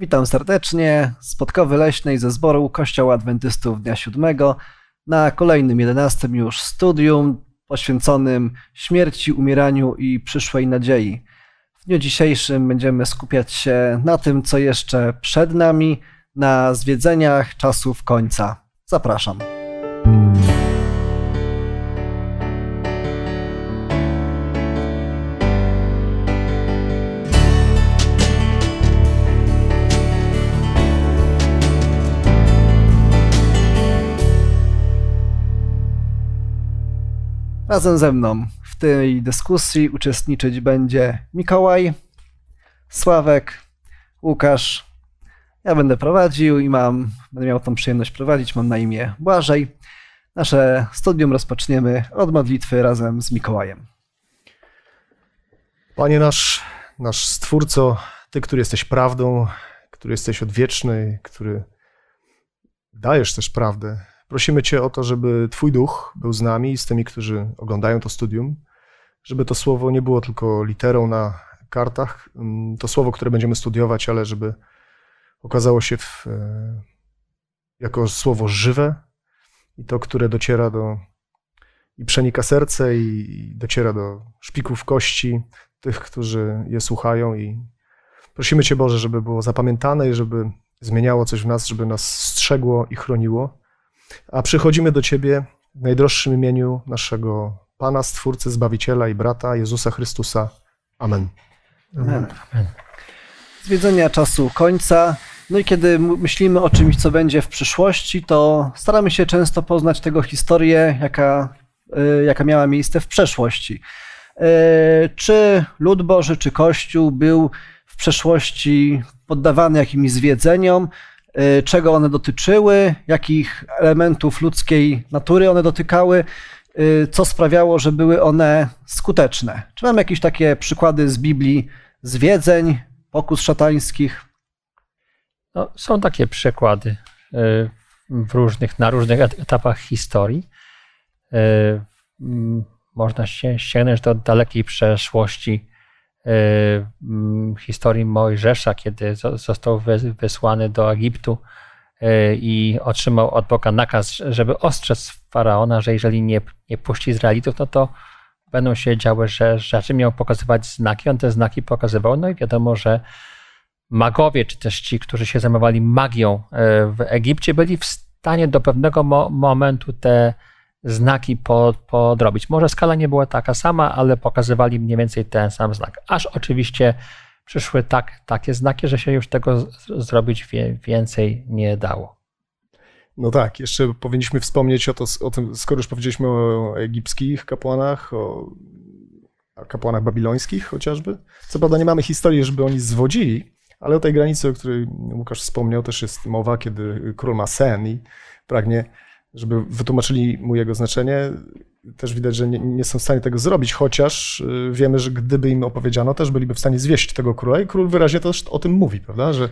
Witam serdecznie z Podkowy Leśnej ze zboru Kościoła Adwentystów Dnia Siódmego na kolejnym, jedenastym już studium poświęconym śmierci, umieraniu i przyszłej nadziei. W dniu dzisiejszym będziemy skupiać się na tym, co jeszcze przed nami, na zwiedzeniach czasów końca. Zapraszam. Razem ze mną w tej dyskusji uczestniczyć będzie Mikołaj, Sławek, Łukasz. Ja będę prowadził i mam, będę miał tą przyjemność prowadzić. Mam na imię Błażej. Nasze studium rozpoczniemy od modlitwy razem z Mikołajem. Panie nasz, nasz Stwórco, Ty, który jesteś prawdą, który jesteś odwieczny, który dajesz też prawdę, Prosimy Cię o to, żeby Twój duch był z nami i z tymi, którzy oglądają to studium, żeby to słowo nie było tylko literą na kartach, mm, to słowo, które będziemy studiować, ale żeby okazało się w, e, jako słowo żywe i to, które dociera do i przenika serce i dociera do szpików kości tych, którzy je słuchają. I prosimy Cię Boże, żeby było zapamiętane i żeby zmieniało coś w nas, żeby nas strzegło i chroniło a przychodzimy do Ciebie w najdroższym imieniu naszego Pana, Stwórcy, Zbawiciela i Brata Jezusa Chrystusa. Amen. Amen. Zwiedzenia czasu końca. No i kiedy myślimy o czymś, co będzie w przyszłości, to staramy się często poznać tego historię, jaka, y, jaka miała miejsce w przeszłości. Y, czy lud Boży, czy Kościół był w przeszłości poddawany jakimś zwiedzeniom, czego one dotyczyły, jakich elementów ludzkiej natury one dotykały, y, co sprawiało, że były one skuteczne. Czy mamy jakieś takie przykłady z Biblii zwiedzeń, pokus szatańskich? No, są takie przykłady y, w różnych, na różnych etapach historii. Można się sięgnąć do dalekiej przeszłości Y, historii Mojżesza, kiedy został wysłany do Egiptu y, i otrzymał od Boga nakaz, żeby ostrzec faraona, że jeżeli nie, nie puści Izraelitów, no to będą się działy że rzeczy, miał pokazywać znaki, on te znaki pokazywał, no i wiadomo, że magowie, czy też ci, którzy się zajmowali magią y, w Egipcie, byli w stanie do pewnego mo momentu te znaki podrobić. Może skala nie była taka sama, ale pokazywali mniej więcej ten sam znak. Aż oczywiście przyszły tak, takie znaki, że się już tego zrobić więcej nie dało. No tak, jeszcze powinniśmy wspomnieć o, to, o tym, skoro już powiedzieliśmy o egipskich kapłanach, o kapłanach babilońskich chociażby. Co prawda nie mamy historii, żeby oni zwodzili, ale o tej granicy, o której Łukasz wspomniał, też jest mowa, kiedy król ma sen i pragnie żeby wytłumaczyli mu jego znaczenie. Też widać, że nie, nie, są w stanie tego zrobić, chociaż y, wiemy, że gdyby im opowiedziano, też byliby w stanie zwieść tego króla i król wyraźnie też o tym mówi, prawda, że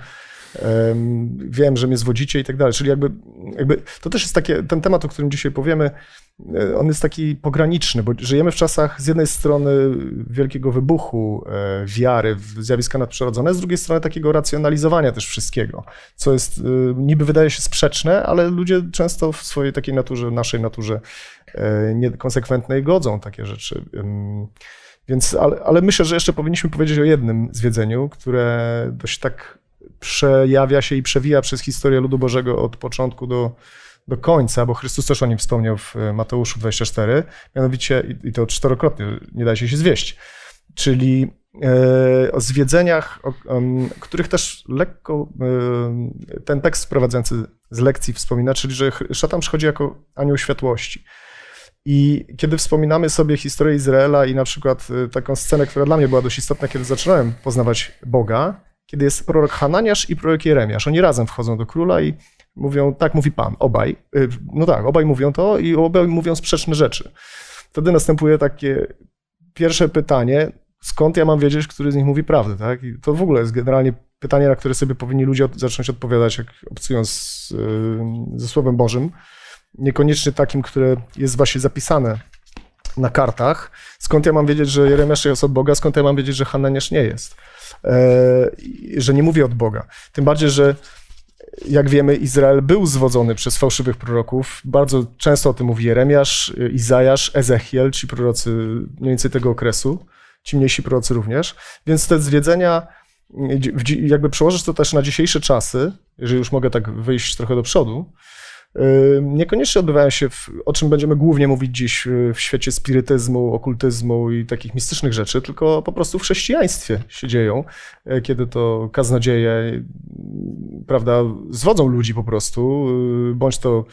wiem, że mnie zwodzicie i tak dalej. Czyli jakby, jakby to też jest takie, ten temat, o którym dzisiaj powiemy, on jest taki pograniczny, bo żyjemy w czasach z jednej strony wielkiego wybuchu e, wiary w zjawiska nadprzyrodzone, z drugiej strony takiego racjonalizowania też wszystkiego, co jest, e, niby wydaje się sprzeczne, ale ludzie często w swojej takiej naturze, naszej naturze niekonsekwentnej godzą takie rzeczy. Więc, ale, ale myślę, że jeszcze powinniśmy powiedzieć o jednym zwiedzeniu, które dość tak przejawia się i przewija przez historię ludu Bożego od początku do, do końca, bo Chrystus też o nim wspomniał w Mateuszu 24, mianowicie, i to czterokrotnie, nie da się się zwieść, czyli e, o zwiedzeniach, o, których też lekko e, ten tekst prowadzący z lekcji wspomina, czyli że szatan przychodzi jako anioł światłości. I kiedy wspominamy sobie historię Izraela i na przykład e, taką scenę, która dla mnie była dość istotna, kiedy zaczynałem poznawać Boga, kiedy jest prorok Hananiasz i prorok Jeremiasz. Oni razem wchodzą do króla i mówią, tak mówi Pan, obaj. Y, no tak, obaj mówią to i obaj mówią sprzeczne rzeczy. Wtedy następuje takie pierwsze pytanie, skąd ja mam wiedzieć, który z nich mówi prawdę, tak? I to w ogóle jest generalnie pytanie, na które sobie powinni ludzie zacząć odpowiadać, jak obcują z, y, ze Słowem Bożym. Niekoniecznie takim, które jest właśnie zapisane na kartach. Skąd ja mam wiedzieć, że Jeremiasz jest od Boga, skąd ja mam wiedzieć, że Hananiasz nie jest? że nie mówię od Boga. Tym bardziej, że jak wiemy, Izrael był zwodzony przez fałszywych proroków. Bardzo często o tym mówi Jeremiasz, Izajasz, Ezechiel, ci prorocy mniej więcej tego okresu, ci mniejsi prorocy również. Więc te zwiedzenia, jakby przełożyć to też na dzisiejsze czasy, jeżeli już mogę tak wyjść trochę do przodu, niekoniecznie odbywają się, w, o czym będziemy głównie mówić dziś y, w świecie spirytyzmu, okultyzmu i takich mistycznych rzeczy, tylko po prostu w chrześcijaństwie się dzieją, e, kiedy to kaznodzieje, prawda, zwodzą ludzi po prostu, y, bądź to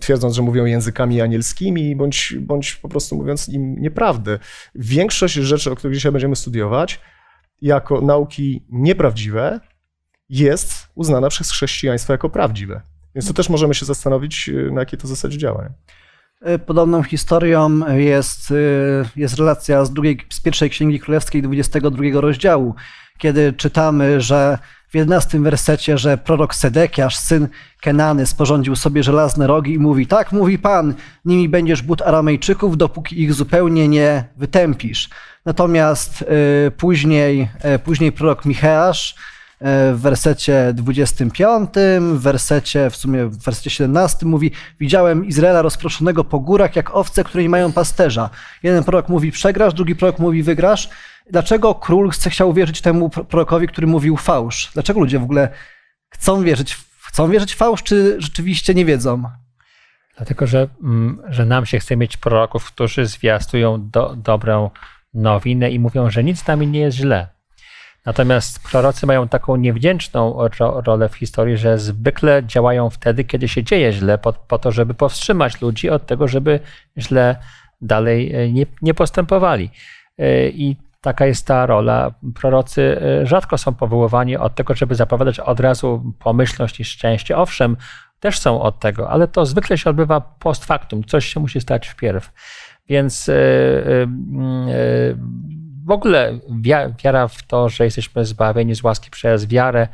twierdząc, że mówią językami anielskimi, bądź, bądź po prostu mówiąc im nieprawdę. Większość rzeczy, o których dzisiaj będziemy studiować, jako nauki nieprawdziwe, jest uznana przez chrześcijaństwo jako prawdziwe. Więc to też możemy się zastanowić, y, na jakiej to zasadzie działa. Y, podobną historią jest, y, jest relacja z, drugiej, z pierwszej Księgi Królewskiej 22 rozdziału, kiedy czytamy, że w 11 wersecie, że prorok Sedekiasz, syn Kenany, sporządził sobie żelazne rogi i mówi, tak mówi Pan, nimi będziesz but Aramejczyków, dopóki ich zupełnie nie wytępisz. Natomiast y, później, y, później prorok Micheasz, w wersecie 25, w wersecie, w sumie w wersecie 17 mówi widziałem Izraela rozproszonego po górach jak owce, które nie mają pasterza. Jeden prorok mówi przegrasz, drugi prorok mówi wygrasz. Dlaczego król chce chciał wierzyć temu prorokowi, który mówił fałsz? Dlaczego ludzie w ogóle chcą wierzyć, chcą wierzyć fałsz, czy rzeczywiście nie wiedzą? Dlatego, że, mm, że nam się chce mieć proroków, którzy zwiastują do, dobrą nowinę i mówią, że nic z nami nie jest źle. Natomiast prorocy mają taką niewdzięczną rolę w historii, że zwykle działają wtedy, kiedy się dzieje źle, po, po to, żeby powstrzymać ludzi od tego, żeby źle dalej e, nie, nie postępowali. E, I taka jest ta rola. Prorocy e, rzadko są powoływani od tego, żeby zapowiadać od razu pomyślność i szczęście. Owszem, też są od tego, ale to zwykle się odbywa post factum. Coś się musi stać wpierw. Więc yy, yy, w ogóle wiara w to, że jesteśmy zbawieni z łaski przez wiarę,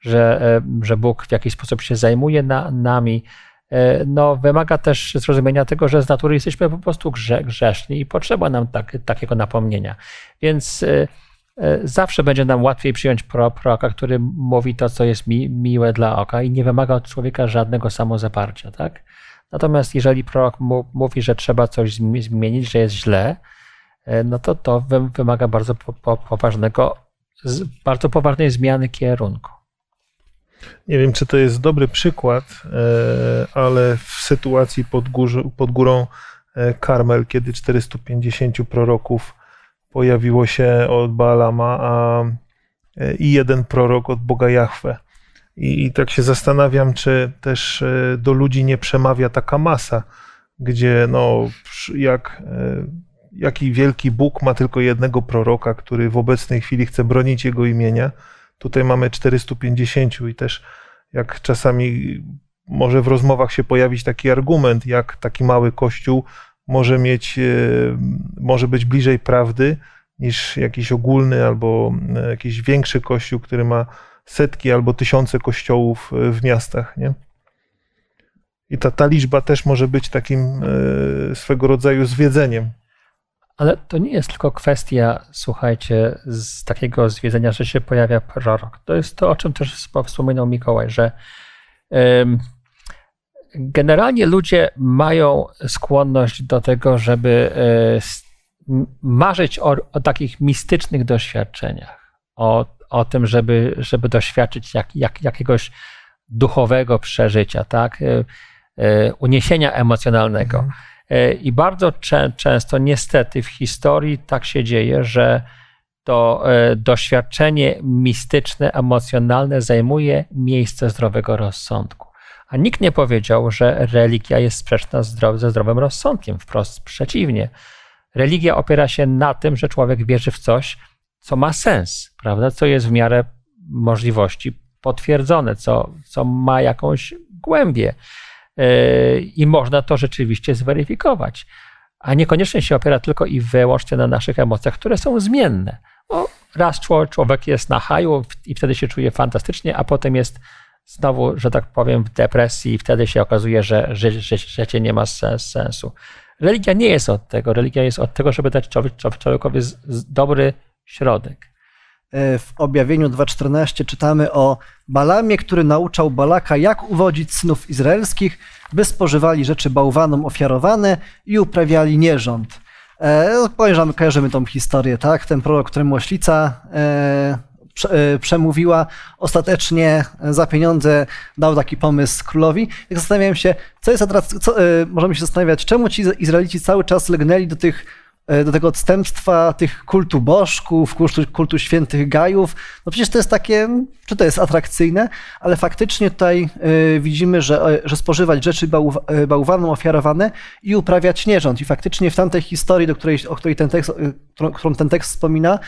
że, e, że Bóg w jakiś sposób się zajmuje na, nami, e, no, wymaga też zrozumienia tego, że z natury jesteśmy po prostu grze, grzeszni i potrzeba nam tak, takiego napomnienia. Więc e, zawsze będzie nam łatwiej przyjąć pro, proroka, który mówi to, co jest mi, miłe dla oka i nie wymaga od człowieka żadnego samozaparcia. Tak? Natomiast jeżeli prorok mówi, że trzeba coś zmienić, że jest źle, no to to wymaga bardzo poważnego, bardzo poważnej zmiany kierunku. Nie wiem, czy to jest dobry przykład, e, ale w sytuacji pod, pod górą e, Karmel, kiedy 450 proroków pojawiło się od Baalama, a i jeden prorok od Boga Jahwe. I, I tak się zastanawiam, czy też do ludzi nie przemawia taka masa, gdzie no, jak jaki wielki Bóg ma tylko jednego proroka, który w obecnej chwili chce bronić jego imienia. Tutaj mamy 450 i też jak czasami może w rozmowach się pojawić taki argument, jak taki mały kościół może mieć, e, może być bliżej prawdy niż jakiś ogólny albo e, jakiś większy kościół, który ma setki albo tysiące kościołów e, w miastach, nie? I ta, ta liczba też może być takim swego rodzaju zwiedzeniem ale to nie jest tylko kwestia, słuchajcie, z takiego zwiedzenia, że się pojawia prorok. To jest to, o czym też wspominał Mikołaj, że generalnie ludzie mają skłonność do tego, żeby e, marzyć o, o takich mistycznych doświadczeniach, o, o tym, żeby, żeby doświadczyć jak, jak, jakiegoś duchowego przeżycia, tak? E, e, uniesienia emocjonalnego. Mhm. E, I bardzo czę często, niestety, w historii tak się dzieje, że to e, doświadczenie mistyczne, emocjonalne zajmuje miejsce zdrowego rozsądku. A nikt nie powiedział, że religia jest sprzeczna ze zdrowym rozsądkiem. Wprost przeciwnie. Religia opiera się na tym, że człowiek wierzy w coś, co ma sens, prawda? co jest w miarę możliwości potwierdzone, co, co ma jakąś głębię. E, i można to rzeczywiście zweryfikować. A niekoniecznie się opiera tylko i wyłącznie na naszych emocjach, które są zmienne. Raz człowiek jest na haju i wtedy się czuje fantastycznie, a potem jest znowu, że tak powiem, w depresji i wtedy się okazuje, że życie nie ma sensu. Religia nie jest od tego. Religia jest od tego, żeby dać człowiekowi dobry środek. W objawieniu 2.14 czytamy o Balamie, który nauczał Balaka, jak uwodzić synów izraelskich, by spożywali rzeczy bałwanom ofiarowane i uprawiali nierząd. E, kojarzymy, kojarzymy tą historię, tak? Ten prorok, któremu oślica e, e, przemówiła, ostatecznie za pieniądze dał taki pomysł królowi. Jak zastanawiałem się, co jest atrakcyjne, możemy się zastanawiać, czemu ci Izraelici cały czas legnęli do tych E, do tego odstępstwa tych kultu bożków, kultu, kultu świętych gajów. No przecież to jest takie, czy to jest atrakcyjne, ale faktycznie tutaj y, widzimy, że, e, że spożywać rzeczy bałw, bałwanom ofiarowane i uprawiać nierząd. I faktycznie w tamtej historii, do której, o której ten tekst, którą, ten tekst wspomina,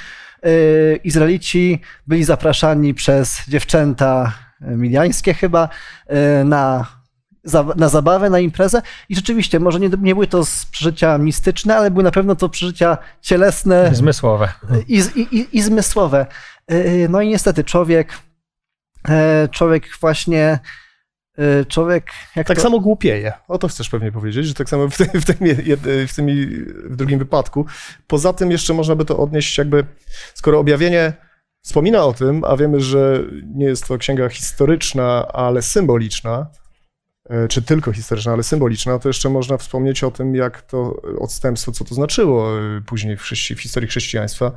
Izraelici byli zapraszani przez dziewczęta midiańskie chyba y, na na zabawę, na imprezę i rzeczywiście, może nie, nie były to przeżycia mistyczne, ale były na pewno to przeżycia cielesne. Zmysłowe. I, i, i, i zmysłowe. E, e, no i niestety człowiek, e, człowiek właśnie człowiek. tak to... samo głupieje. O to chcesz pewnie powiedzieć, że tak samo w tym, w, tym, w, tym, w drugim wypadku. Poza tym jeszcze można by to odnieść, jakby, skoro objawienie wspomina o tym, a wiemy, że nie jest to księga historyczna, ale symboliczna, E, czy tylko historyczna, ale symboliczna, to jeszcze można wspomnieć o tym, jak to odstępstwo, co to znaczyło e, później w, w historii chrześcijaństwa.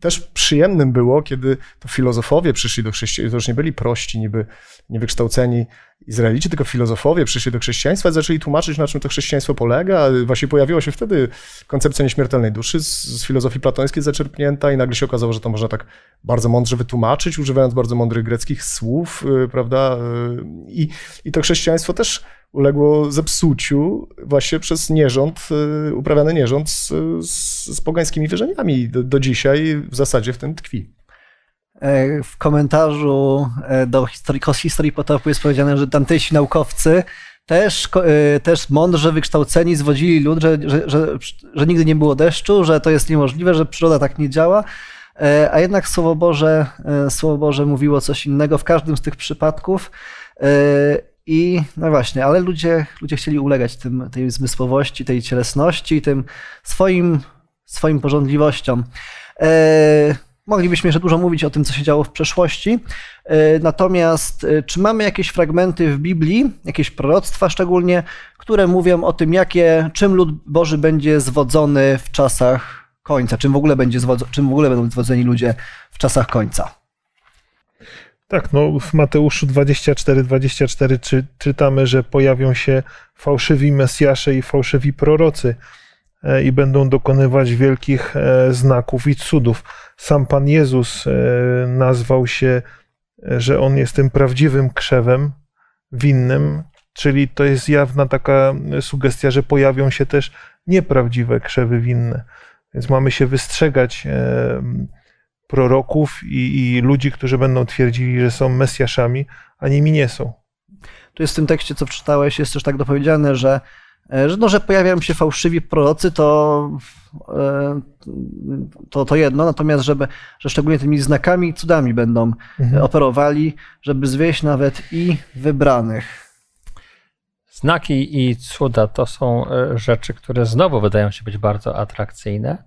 Też przyjemnym było, kiedy to filozofowie przyszli do chrześcijaństwa, to już nie byli prości, niby niewykształceni Izraelici, tylko filozofowie przyszli do chrześcijaństwa i zaczęli tłumaczyć, na czym to chrześcijaństwo polega. Właśnie pojawiła się wtedy koncepcja nieśmiertelnej duszy z, z filozofii platońskiej zaczerpnięta i nagle się okazało, że to można tak bardzo mądrze wytłumaczyć, używając bardzo mądrych greckich słów, y, prawda? Y, I, i to chrześcijaństwo też uległo zepsuciu właśnie przez nierząd, y, uprawiany nierząd z, z, pogańskimi wierzeniami. Do, do dzisiaj w zasadzie w tym tkwi. E, w komentarzu e, do historii, historii potopu jest powiedziane, że tamtejsi naukowcy też, e, też mądrze wykształceni zwodzili lud, że, że, że, że nigdy nie było deszczu, że to jest niemożliwe, że przyroda tak nie działa, a jednak Słowo Boże, Słowo Boże mówiło coś innego w każdym z tych przypadków. I no właśnie, ale ludzie, ludzie chcieli ulegać tym, tej zmysłowości, tej cielesności, tym swoim, swoim porządliwościom. Moglibyśmy jeszcze dużo mówić o tym, co się działo w przeszłości. E, natomiast e, czy mamy jakieś fragmenty w Biblii, jakieś proroctwa szczególnie, które mówią o tym, jakie, czym lud Boży będzie zwodzony w czasach końca, czym w ogóle, będzie zwodzo, czym w ogóle będą zwodzeni ludzie w czasach końca? Tak, no w Mateuszu 24, 24 czy, czytamy, że pojawią się fałszywi Mesjasze i fałszywi prorocy e, i będą dokonywać wielkich znaków i cudów sam Pan Jezus e, nazwał się, e, że On jest tym prawdziwym krzewem winnym, czyli to jest jawna taka sugestia, że pojawią się też nieprawdziwe krzewy winne. Więc mamy się wystrzegać e, proroków i, i ludzi, którzy będą twierdzili, że są Mesjaszami, a nimi nie są. Tu jest w tym tekście, co przeczytałeś, jest też tak dopowiedziane, że E, że, no, że pojawiają się fałszywi prorocy, to, e, to, to jedno, natomiast żeby, że szczególnie tymi znakami i cudami będą mhm. operowali, żeby zwieść nawet i wybranych. Znaki i cuda to są e, rzeczy, które znowu wydają się być bardzo atrakcyjne.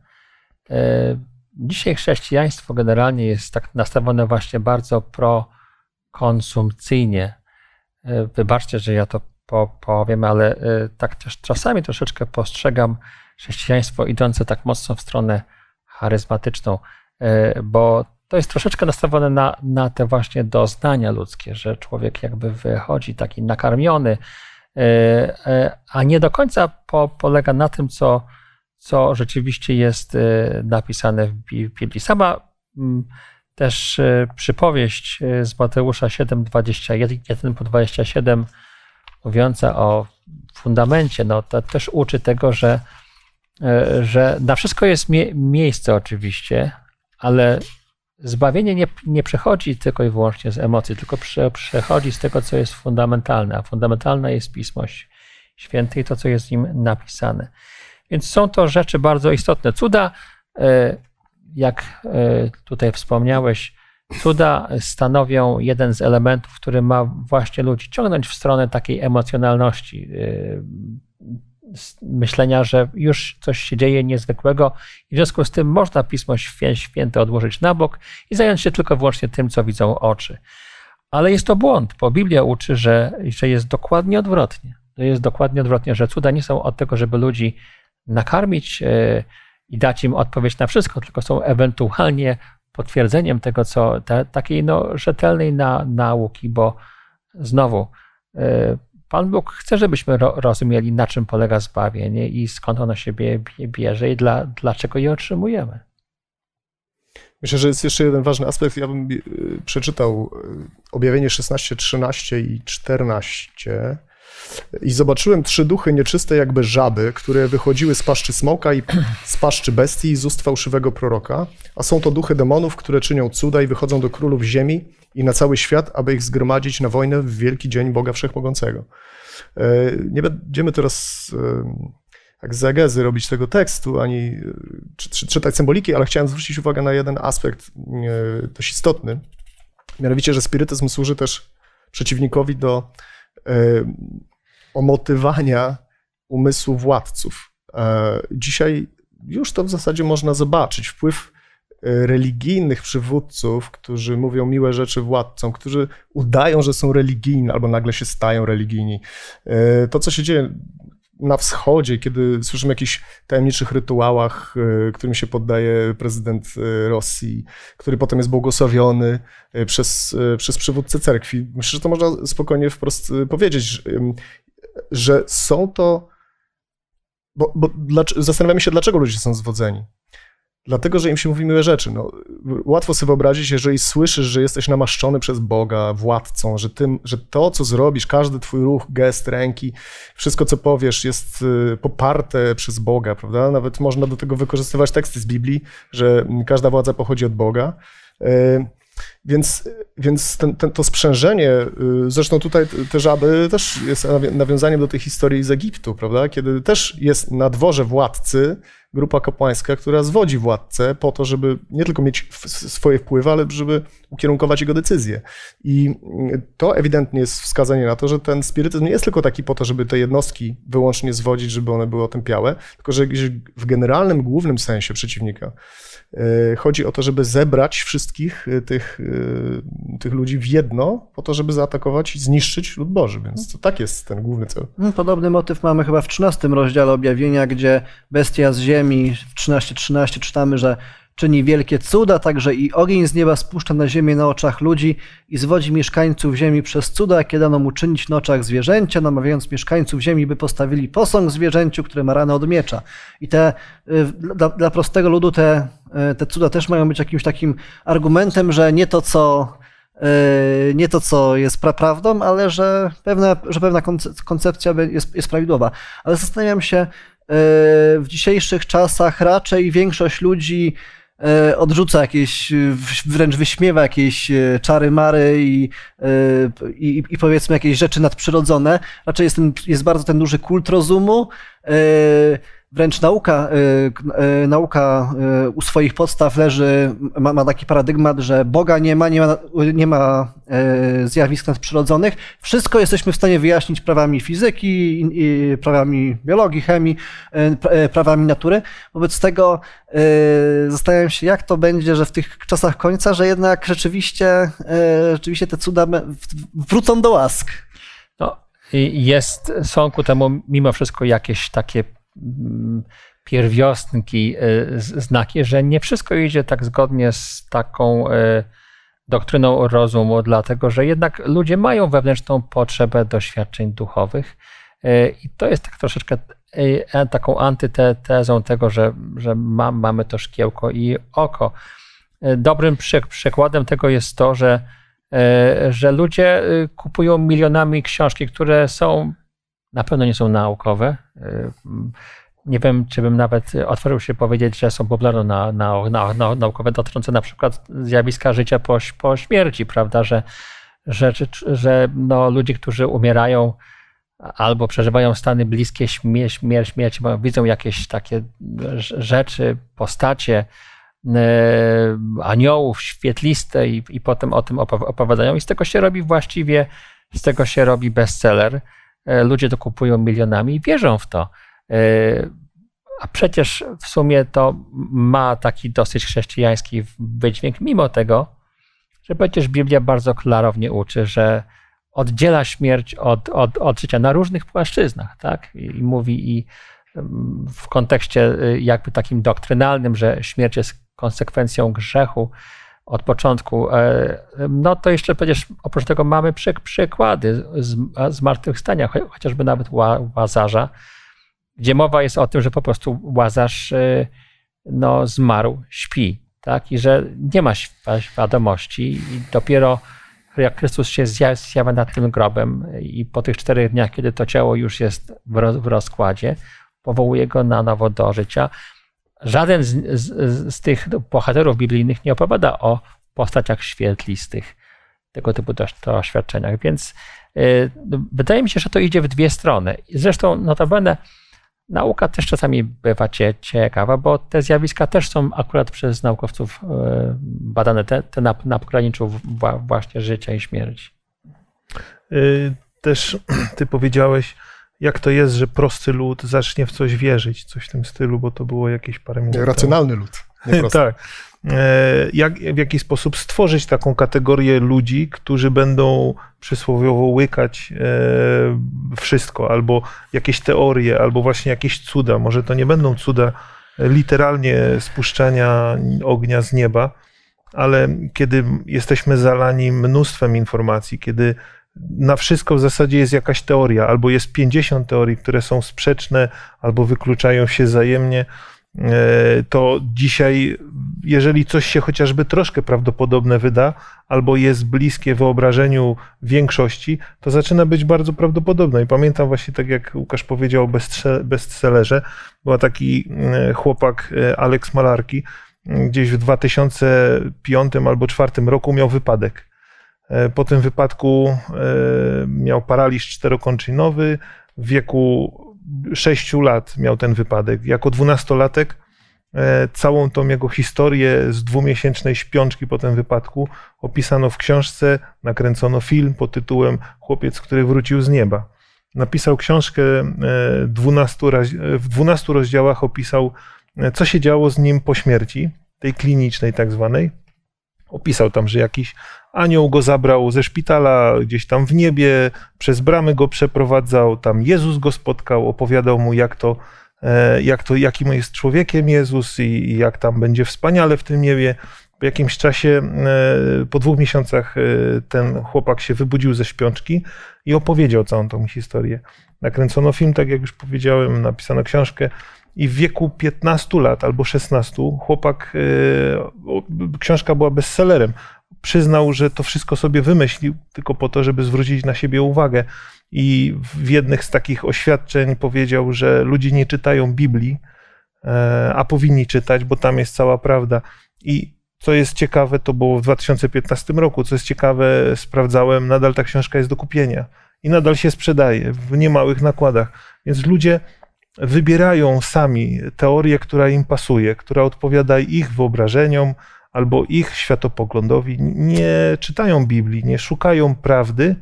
Dzisiaj chrześcijaństwo generalnie jest tak nastawione właśnie bardzo prokonsumpcyjnie. Wybaczcie, że ja to powiem, ale y, tak też czasami troszeczkę postrzegam chrześcijaństwo idące tak mocno w stronę charyzmatyczną, y, bo to jest troszeczkę nastawione na, na te właśnie doznania ludzkie, że człowiek jakby wychodzi taki nakarmiony, a nie do końca po, polega na tym, co, co rzeczywiście jest napisane w Biblii. Sama mm, też przypowieść z Mateusza 7, 21 po 27 mówiąca o fundamencie, no to też uczy tego, że, e, że na wszystko jest mie miejsce oczywiście, ale zbawienie nie, nie przechodzi tylko i wyłącznie z emocji, tylko prze, przechodzi z tego, co jest fundamentalne, a fundamentalne jest Pismo Święte i to, co jest w nim napisane. Więc są to rzeczy bardzo istotne. Cuda, e, jak e, tutaj wspomniałeś, Cuda stanowią jeden z elementów, który ma właśnie ludzi ciągnąć w stronę takiej emocjonalności. Y, myślenia, że już coś się dzieje niezwykłego i w związku z tym można Pismo Święte odłożyć na bok i zająć się tylko wyłącznie tym, co widzą oczy. Ale jest to błąd, bo Biblia uczy, że, że jest dokładnie odwrotnie. To jest dokładnie odwrotnie, że cuda nie są od tego, żeby ludzi nakarmić e, i dać im odpowiedź na wszystko, tylko są ewentualnie potwierdzeniem tego, co te, takiej no, rzetelnej na, nauki, bo znowu e, Pan Bóg chce, żebyśmy ro, rozumieli, na czym polega zbawienie i skąd ono się bierze i dla, dlaczego je otrzymujemy. Myślę, że jest jeszcze jeden ważny aspekt. Ja bym e, przeczytał objawienie 16, 13 i 14 i zobaczyłem trzy duchy nieczyste, jakby żaby, które wychodziły z paszczy smoka i z paszczy bestii i z ust fałszywego proroka. A są to duchy demonów, które czynią cuda i wychodzą do królów ziemi i na cały świat, aby ich zgromadzić na wojnę w wielki dzień Boga Wszechmogącego. E, nie będziemy teraz e, jak zagezy robić tego tekstu, ani e, czy, czy, czytać symboliki, ale chciałem zwrócić uwagę na jeden aspekt dość istotny. Mianowicie, że spirytyzm służy też przeciwnikowi do omotywania umysłu władców. E, dzisiaj już to w zasadzie można zobaczyć. Wpływ e, religijnych przywódców, którzy mówią miłe rzeczy władcom, którzy udają, że są religijni, albo nagle się stają religijni. E, to, co się dzieje na wschodzie, kiedy słyszymy o jakichś tajemniczych rytuałach, którym się poddaje prezydent Rosji, który potem jest błogosławiony przez, przez przywódcę cerkwi. Myślę, że to można spokojnie wprost powiedzieć że są to. Bo, bo zastanawiamy się, dlaczego ludzie są zwodzeni. Dlatego, że im się mówi miłe rzeczy. No, łatwo sobie wyobrazić, jeżeli słyszysz, że jesteś namaszczony przez Boga, władcą, że, tym, że to, co zrobisz, każdy twój ruch, gest ręki, wszystko, co powiesz, jest y, poparte przez Boga, prawda? Nawet można do tego wykorzystywać teksty z Biblii, że każda władza pochodzi od Boga. Y, więc, więc ten, ten, to sprzężenie, y, zresztą tutaj te żaby też jest nawiązaniem do tej historii z Egiptu, prawda? Kiedy też jest na dworze władcy grupa kapłańska, która zwodzi władcę po to, żeby nie tylko mieć swoje wpływy, ale żeby ukierunkować jego decyzje. I to ewidentnie jest wskazanie na to, że ten spirytyzm nie jest tylko taki po to, żeby te jednostki wyłącznie zwodzić, żeby one były otępiałe, tylko że w generalnym, głównym sensie przeciwnika E, chodzi o to, żeby zebrać wszystkich tych, tych ludzi w jedno, po to, żeby zaatakować i zniszczyć lud Boży. Więc to tak jest ten główny cel. Hmm, podobny motyw mamy chyba w 13 rozdziale objawienia, gdzie bestia z ziemi w 13.13 13 czytamy, że czyni wielkie cuda, także i ogień z nieba spuszcza na ziemię na oczach ludzi i zwodzi mieszkańców ziemi przez cuda, jakie dano mu czynić na oczach zwierzęcia, namawiając mieszkańców ziemi, by postawili posąg zwierzęciu, które ma ranę od miecza. I te, y, dla, dla prostego ludu te, y, te cuda też mają być jakimś takim argumentem, że nie to, co y, nie to, co jest prawdą, ale że pewna, że pewna koncepcja jest, jest prawidłowa. Ale zastanawiam się, w dzisiejszych czasach raczej większość ludzi E, odrzuca jakieś, wręcz wyśmiewa jakieś e, czary mary i, e, i, i powiedzmy jakieś rzeczy nadprzyrodzone. Raczej jest, ten, jest bardzo ten duży kult rozumu wręcz nauka, y, y, nauka y, u swoich podstaw leży, ma, ma, taki paradygmat, że Boga nie ma, nie ma, nie ma zjawisk nadprzyrodzonych. Wszystko jesteśmy w stanie wyjaśnić prawami fizyki, prawami biologii, chemii, prawami natury. Wobec tego zastanawiam się, jak to będzie, że w tych czasach końca, że jednak rzeczywiście, rzeczywiście te cuda wrócą do łask. No, jest, są ku temu mimo wszystko jakieś takie Pierwiostnki, e, znaki, że nie wszystko idzie tak zgodnie z taką e, doktryną rozumu, dlatego że jednak ludzie mają wewnętrzną potrzebę doświadczeń duchowych e, i to jest tak troszeczkę taką antytezą tego, że, że ma, mamy to szkiełko i oko. Dobrym przykładem tego jest to, że, że ludzie kupują milionami książki, które są na pewno nie są naukowe. Nie wiem, czy bym nawet otworzył się powiedzieć, że są popularne na, na, na, na naukowe dotyczące na przykład zjawiska życia po, po śmierci, prawda, że, że, że no, ludzie, którzy umierają albo przeżywają stany bliskie śmierci, śmierci, śmierci widzą jakieś takie rzeczy, postacie, y, aniołów świetliste i, i potem o tym opowiadają i z tego się robi właściwie, z tego się robi bestseller. E, ludzie to kupują milionami i wierzą w to. A przecież w sumie to ma taki dosyć chrześcijański wydźwięk, mimo tego, że przecież Biblia bardzo klarownie uczy, że oddziela śmierć od, od, od życia na różnych płaszczyznach, tak? I, mówi i w kontekście y, jakby takim doktrynalnym, że śmierć jest konsekwencją grzechu od początku, e, no to jeszcze przecież oprócz tego mamy przy, przykłady z, zmartwychwstania, chociażby nawet Łazarza, gdzie mowa jest o tym, że po prostu Łazarz y, no, zmarł, śpi, tak? I że nie ma świadomości i dopiero jak Chrystus się zjawia nad tym grobem i po tych czterech dniach, kiedy to ciało już jest w rozkładzie, powołuje go na nowo do życia. Żaden z, z, z tych bohaterów biblijnych nie opowiada o postaciach świetlistych, tego typu doświadczeniach, więc y, wydaje mi się, że to idzie w dwie strony. Zresztą notabene nauka też czasami bywa ciekawa, bo te zjawiska też są akurat przez naukowców y, badane, te, te na, na pograniczu właśnie życia i śmierci. Y, też ty powiedziałeś, jak to jest, że prosty lud zacznie w coś wierzyć, coś w tym stylu, bo to było jakieś parę minut Racjonalny lud. tak. E, jak, w jaki sposób stworzyć taką kategorię ludzi, którzy będą przysłowiowo łykać e, wszystko, albo jakieś teorie, albo właśnie jakieś cuda. Może to nie będą cuda literalnie spuszczania ognia z nieba, ale kiedy jesteśmy zalani mnóstwem informacji, kiedy na wszystko w zasadzie jest jakaś teoria, albo jest 50 teorii, które są sprzeczne, albo wykluczają się wzajemnie, e, to dzisiaj, jeżeli coś się chociażby troszkę prawdopodobne wyda, albo jest bliskie wyobrażeniu większości, to zaczyna być bardzo prawdopodobne. I pamiętam właśnie tak, jak Łukasz powiedział o bestsellerze, był taki e, chłopak e, Alex Malarki, gdzieś w 2005 albo 2004 roku miał wypadek po tym wypadku e, miał paraliż czterokończynowy. W wieku 6 lat miał ten wypadek. Jako dwunastolatek e, całą tą jego historię z dwumiesięcznej śpiączki po tym wypadku opisano w książce, nakręcono film pod tytułem Chłopiec, który wrócił z nieba. Napisał książkę 12, w 12 rozdziałach opisał, co się działo z nim po śmierci, tej klinicznej tak zwanej. Opisał tam, że jakiś Anioł go zabrał ze szpitala gdzieś tam w niebie, przez bramy go przeprowadzał, tam Jezus go spotkał, opowiadał mu, jak to, e, jak to jakim jest człowiekiem Jezus i jak tam będzie wspaniale w tym niebie. Po jakimś czasie, e, po dwóch miesiącach, e, ten chłopak się wybudził ze śpiączki i opowiedział całą tą historię. Nakręcono film, tak jak już powiedziałem, napisano książkę. I w wieku 15 lat albo 16 chłopak, książka była bestsellerem przyznał, że to wszystko sobie wymyślił tylko po to, żeby zwrócić na siebie uwagę. I w jednych z takich oświadczeń powiedział, że ludzie nie czytają Biblii, e, a powinni czytać, bo tam jest cała prawda. I co jest ciekawe, to było w 2015 roku. Co jest ciekawe, sprawdzałem, nadal ta książka jest do kupienia i nadal się sprzedaje w niemałych nakładach. Więc ludzie wybierają sami teorię, która im pasuje, która odpowiada ich wyobrażeniom, albo ich światopoglądowi nie czytają Biblii, nie szukają prawdy,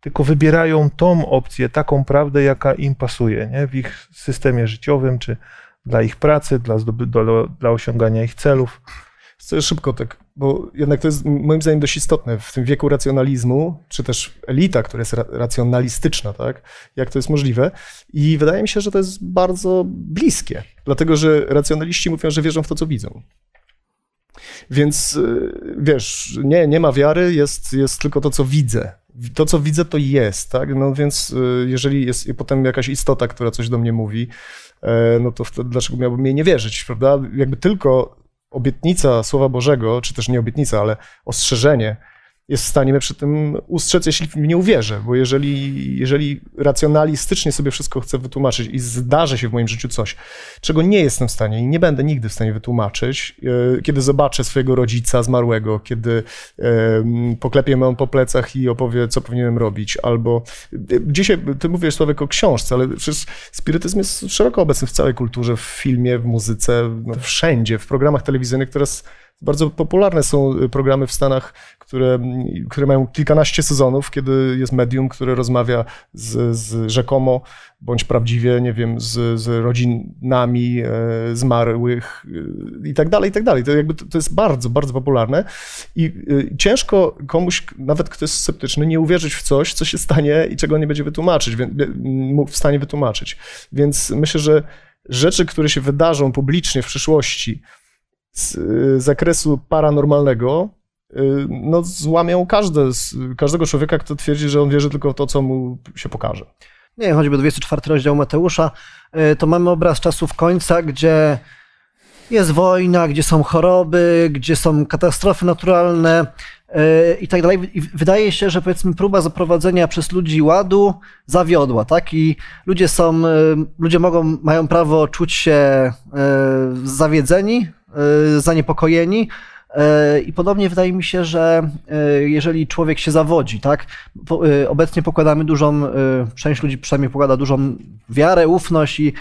tylko wybierają tą opcję, taką prawdę, jaka im pasuje nie? w ich systemie życiowym, czy dla ich pracy, dla, dla, dla osiągania ich celów. Chcę szybko tak, bo jednak to jest moim zdaniem dość istotne w tym wieku racjonalizmu, czy też elita, która jest racjonalistyczna, tak? Jak to jest możliwe? I wydaje mi się, że to jest bardzo bliskie, dlatego że racjonaliści mówią, że wierzą w to, co widzą. Więc y, wiesz, nie, nie ma wiary, jest, jest tylko to, co widzę. To, co widzę, to jest, tak? No więc y, jeżeli jest potem jakaś istota, która coś do mnie mówi, e, no to wtedy dlaczego miałbym jej nie wierzyć, prawda? Jakby tylko obietnica Słowa Bożego, czy też nie obietnica, ale ostrzeżenie, jest w stanie mnie przy tym ustrzec, jeśli w nie uwierzę, bo jeżeli, jeżeli racjonalistycznie sobie wszystko chcę wytłumaczyć i zdarzy się w moim życiu coś, czego nie jestem w stanie i nie będę nigdy w stanie wytłumaczyć, e, kiedy zobaczę swojego rodzica zmarłego, kiedy poklepię mu po plecach i opowie, co powinienem robić, albo e, dzisiaj, ty mówisz Sławek o książce, ale przecież spirytyzm jest szeroko obecny w całej kulturze, w filmie, w muzyce, no wszędzie, w programach telewizyjnych, teraz Bardzo popularne są y, programy w Stanach, które, które mają kilkanaście sezonów, kiedy jest medium, które rozmawia z, z rzekomo bądź prawdziwie, nie wiem, z, z rodzinami e, zmarłych e, i tak dalej, i tak dalej. To, jakby, to, to jest bardzo, bardzo popularne i e, ciężko komuś, nawet kto jest sceptyczny, nie uwierzyć w coś, co się stanie i czego nie będzie wytłumaczyć, w stanie wytłumaczyć. Więc myślę, że rzeczy, które się wydarzą publicznie w przyszłości z y, zakresu paranormalnego, y, no złamią każde, każdego człowieka, kto twierdzi, że on wierzy tylko w to, co mu się pokaże. nie, choćby 24 rozdział Mateusza, y, to mamy obraz czasów końca, gdzie jest wojna, gdzie są choroby, gdzie są katastrofy naturalne i tak dalej. I wydaje się, że powiedzmy próba zaprowadzenia przez ludzi ładu zawiodła, tak? I ludzie są, y, ludzie mogą, mają prawo czuć się y, zawiedzeni, zaniepokojeni, i podobnie wydaje mi się, że jeżeli człowiek się zawodzi, tak, obecnie pokładamy dużą, część ludzi przynajmniej pokłada dużą wiarę, ufność i e,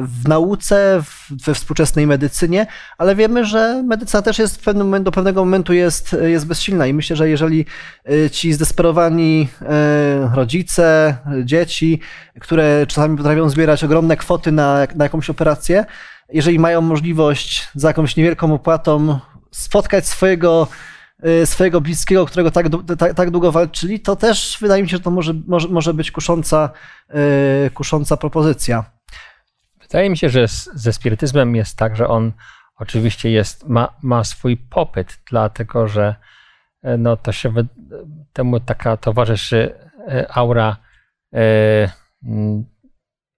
w nauce, we współczesnej medycynie, ale wiemy, że medycyna też jest do pewnego momentu jest, jest bezsilna i myślę, że jeżeli y, ci zdesperowani e, rodzice, dzieci, które czasami potrafią zbierać ogromne kwoty na, na jakąś operację, jeżeli mają możliwość za jakąś niewielką opłatą spotkać swojego, swojego bliskiego, którego tak, tak, tak długo walczyli, to też wydaje mi się, że to może, może, może być kusząca, y, kusząca propozycja. Wydaje mi się, że z, ze spirytyzmem jest tak, że on oczywiście jest, ma, ma swój popyt, dlatego że e, no, to się temu taka towarzyszy e, aura e,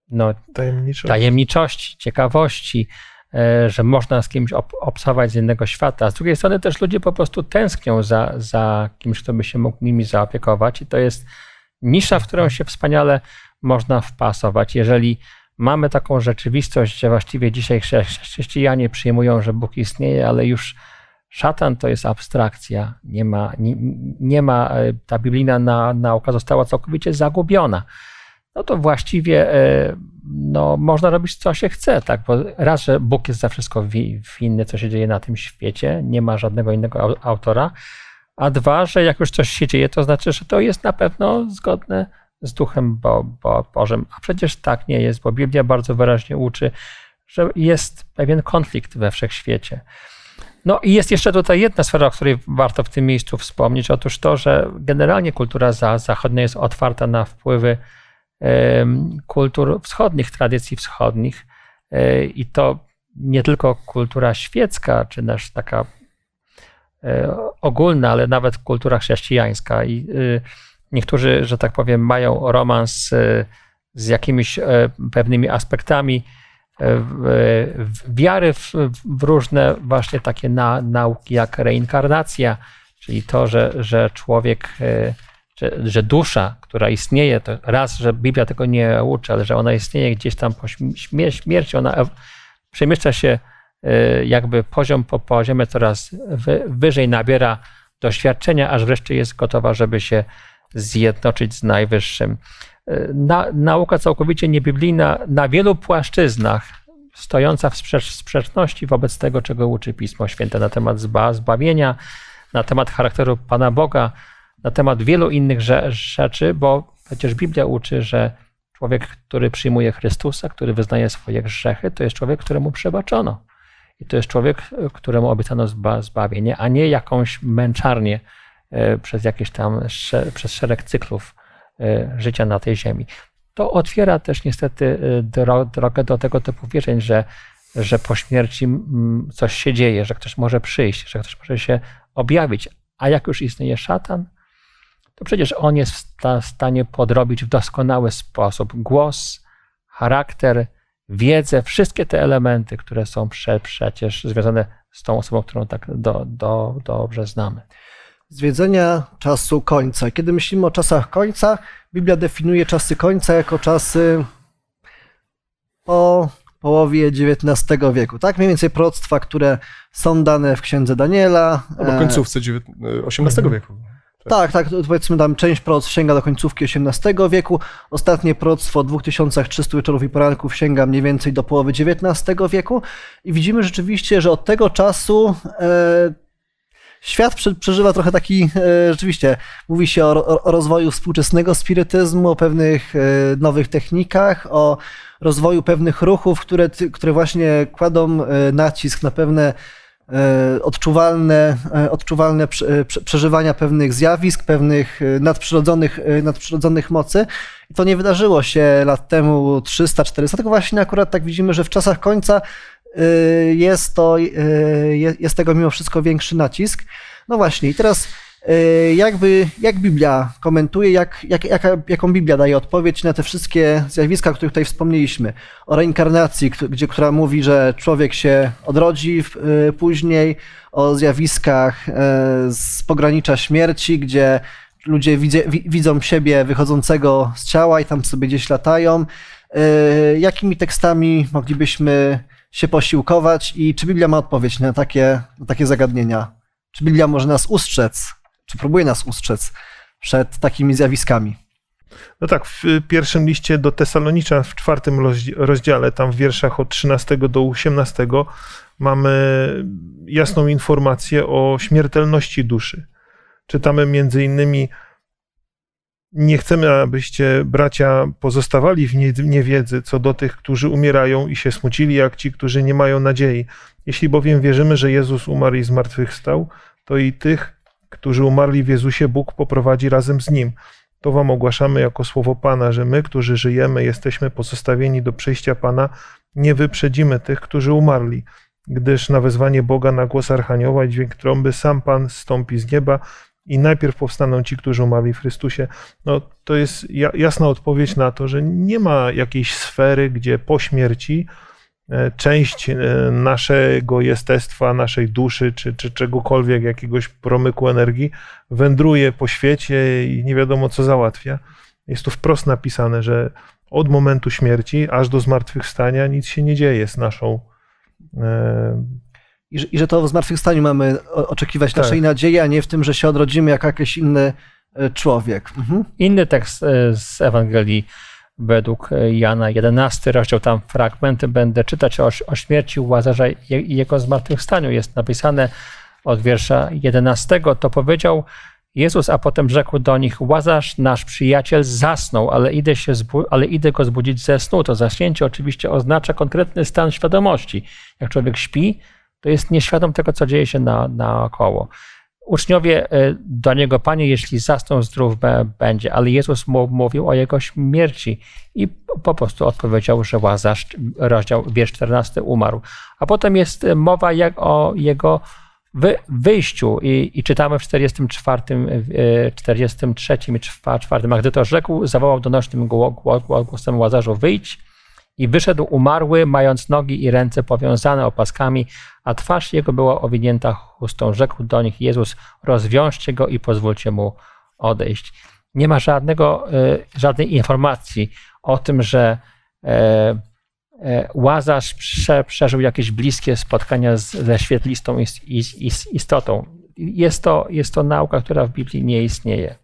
no, Tajemniczo. tajemniczości, ciekawości, że można z kimś ob, z innego świata. A z drugiej strony też ludzie po prostu tęsknią za, za kimś, kto by się mógł nimi zaopiekować i to jest nisza, w którą się wspaniale można wpasować. Jeżeli mamy taką rzeczywistość, że właściwie dzisiaj chrze- chrześcijanie przyjmują, że Bóg istnieje, ale już szatan to jest abstrakcja. Nie ma, nie, nie ma e, ta biblijna na, nauka została całkowicie zagubiona no to właściwie e, no, można robić co się chce, tak? Bo raz, że Bóg jest za wszystko wi- winny, co się dzieje na tym świecie, nie ma żadnego innego au- autora, a dwa, że jak już coś się dzieje, to znaczy, że to jest na pewno zgodne z duchem Bo, Bo, Bożym. A przecież tak nie jest, bo Biblia bardzo wyraźnie uczy, że jest pewien konflikt we wszechświecie. No i jest jeszcze tutaj jedna sfera, o której warto w tym miejscu wspomnieć. Otóż to, że generalnie kultura za, zachodnia jest otwarta na wpływy kultur wschodnich, tradycji wschodnich. E, I to nie tylko kultura świecka, czy też taka e, ogólna, ale nawet kultura chrześcijańska. I y, niektórzy, że tak powiem, mają romans y, z jakimiś e, pewnymi aspektami e, wiary w, w różne właśnie takie na, nauki jak reinkarnacja, czyli to, że, że człowiek, e, że, że dusza, która istnieje, to raz, że Biblia tego nie uczy, ale że ona istnieje gdzieś tam po śmie- śmierci, ona przemieszcza się e, jakby poziom po poziomie, coraz wy, wyżej nabiera doświadczenia, aż wreszcie jest gotowa, żeby się zjednoczyć z Najwyższym. E, Na, nauka całkowicie niebiblijna na wielu płaszczyznach, stojąca w sprzecz, sprzeczności wobec tego, czego uczy Pismo Święte na temat zba, zbawienia, na temat charakteru Pana Boga, na temat wielu innych rze- rzeczy, bo przecież Biblia uczy, że człowiek, który przyjmuje Chrystusa, który wyznaje swoje grzechy, to jest człowiek, któremu przebaczono. I to jest człowiek, któremu obiecano zba, zbawienie, a nie jakąś męczarnię przez jakieś tam przez szereg cyklów e, życia na tej ziemi. To otwiera też niestety e, dro, drogę do tego typu wierzeń, że, że po śmierci coś się dzieje, że ktoś może przyjść, że ktoś może się objawić. A jak już istnieje szatan, to przecież on jest w sta- stanie podrobić w doskonały sposób głos, charakter, wiedzę, wszystkie te elementy, które są prze, przecież związane z tą osobą, którą tak do, do, dobrze znamy. Zwiedzenia czasu końca. Kiedy myślimy o czasach końca, Biblia definiuje czasy końca jako czasy po połowie XIX wieku. Tak, mniej więcej proroctwa, które są dane w księdze Daniela. Albo e, końcówce XVIII wieku. Tak, tak, to powiedzmy tam część proroctw sięga do końcówki XVIII wieku, ostatnie proroctwo 2300 wieczorów i poranków sięga mniej więcej do połowy XIX wieku i widzimy rzeczywiście, że od tego czasu e, świat prze, przeżywa trochę taki, e, rzeczywiście, mówi się o, rozwoju współczesnego spirytyzmu, o pewnych e, nowych technikach, o rozwoju pewnych ruchów, które, które właśnie kładą e, nacisk na pewne odczuwalne, odczuwalne prze- prze- przeżywania pewnych zjawisk, pewnych nadprzyrodzonych, nadprzyrodzonych mocy. I to nie wydarzyło się lat temu 300-400, tylko właśnie akurat tak widzimy, że w czasach końca jest to, y, je- jest tego mimo wszystko większy nacisk. No właśnie, i teraz y, jakby, jak Biblia komentuje, jak, jak, jaka, jaką Biblia daje odpowiedź na te wszystkie zjawiska, o których tutaj wspomnieliśmy. O reinkarnacji, gdzie, która mówi, że człowiek się odrodzi y, później, o zjawiskach y, z pogranicza śmierci, gdzie ludzie widzie, wi, widzą siebie wychodzącego z ciała i tam sobie gdzieś latają. Y, Jakimi tekstami moglibyśmy się posiłkować i czy Biblia ma odpowiedź na takie, na takie zagadnienia? Czy Biblia może nas ustrzec, czy próbuje nas ustrzec przed takimi zjawiskami? No tak, w pierwszym liście do Tesalonicza, w czwartym rozdziale, tam w wierszach od 13 do 18, mamy jasną informację o śmiertelności duszy. Czytamy między innymi nie chcemy, abyście bracia pozostawali w nie- niewiedzy co do tych, którzy umierają i się smucili, jak ci, którzy nie mają nadziei. Jeśli bowiem wierzymy, że Jezus umarł i zmartwychwstał, to i tych, którzy umarli w Jezusie, Bóg poprowadzi razem z Nim. To wam ogłaszamy jako słowo Pana, że my, którzy żyjemy, jesteśmy pozostawieni do przyjścia Pana, nie wyprzedzimy tych, którzy umarli, gdyż na wezwanie Boga, na głos Archanioła i dźwięk trąby, sam Pan stąpi z nieba i najpierw powstaną ci, którzy umarli w Chrystusie. No, to jest ja- jasna odpowiedź na to, że nie ma jakiejś sfery, gdzie po śmierci e, część e, naszego jestestwa, naszej duszy, czy, czy czegokolwiek, jakiegoś promyku energii, wędruje po świecie i nie wiadomo, co załatwia. Jest tu wprost napisane, że od momentu śmierci aż do zmartwychwstania nic się nie dzieje z naszą. I, że- I że to w zmartwychwstaniu mamy oczekiwać Tak. naszej nadziei, a nie w tym, że się odrodzimy jako jakiś inny e, człowiek. Mhm. Inny tekst e, z Ewangelii według e, Jana, 11 rozdział, tam fragmenty będę czytać o, o śmierci Łazarza i je- i jego zmartwychwstaniu. Jest napisane od wiersza 11, to powiedział Jezus, a potem rzekł do nich, Łazarz, nasz przyjaciel, zasnął, ale idę, się ale idę go zbudzić ze snu. To zaśnięcie oczywiście oznacza konkretny stan świadomości. Jak człowiek śpi, to jest nieświadom tego, co dzieje się na, naokoło. Uczniowie e, do niego, Panie, jeśli zasnął, zdrów będzie, ale Jezus mu- mówił o jego śmierci i po prostu odpowiedział, że Łazarz, rozdział, wiersz 14, umarł. A potem jest e, mowa jak o jego wy, wyjściu i, i czytamy w 44, e, 43 i 4, a gdy to rzekł, zawołał donośnym gło- gło- gło- głosem Łazarzu, wyjdź i wyszedł umarły, mając nogi i ręce powiązane opaskami, a twarz jego była owinięta chustą. Rzekł do nich Jezus, rozwiążcie go i pozwólcie mu odejść. Nie ma żadnego, e, żadnej informacji o tym, że e, e, Łazarz prze, przeżył jakieś bliskie spotkania z, ze świetlistą is- is- is- istotą. Jest to, jest to nauka, która w Biblii nie istnieje.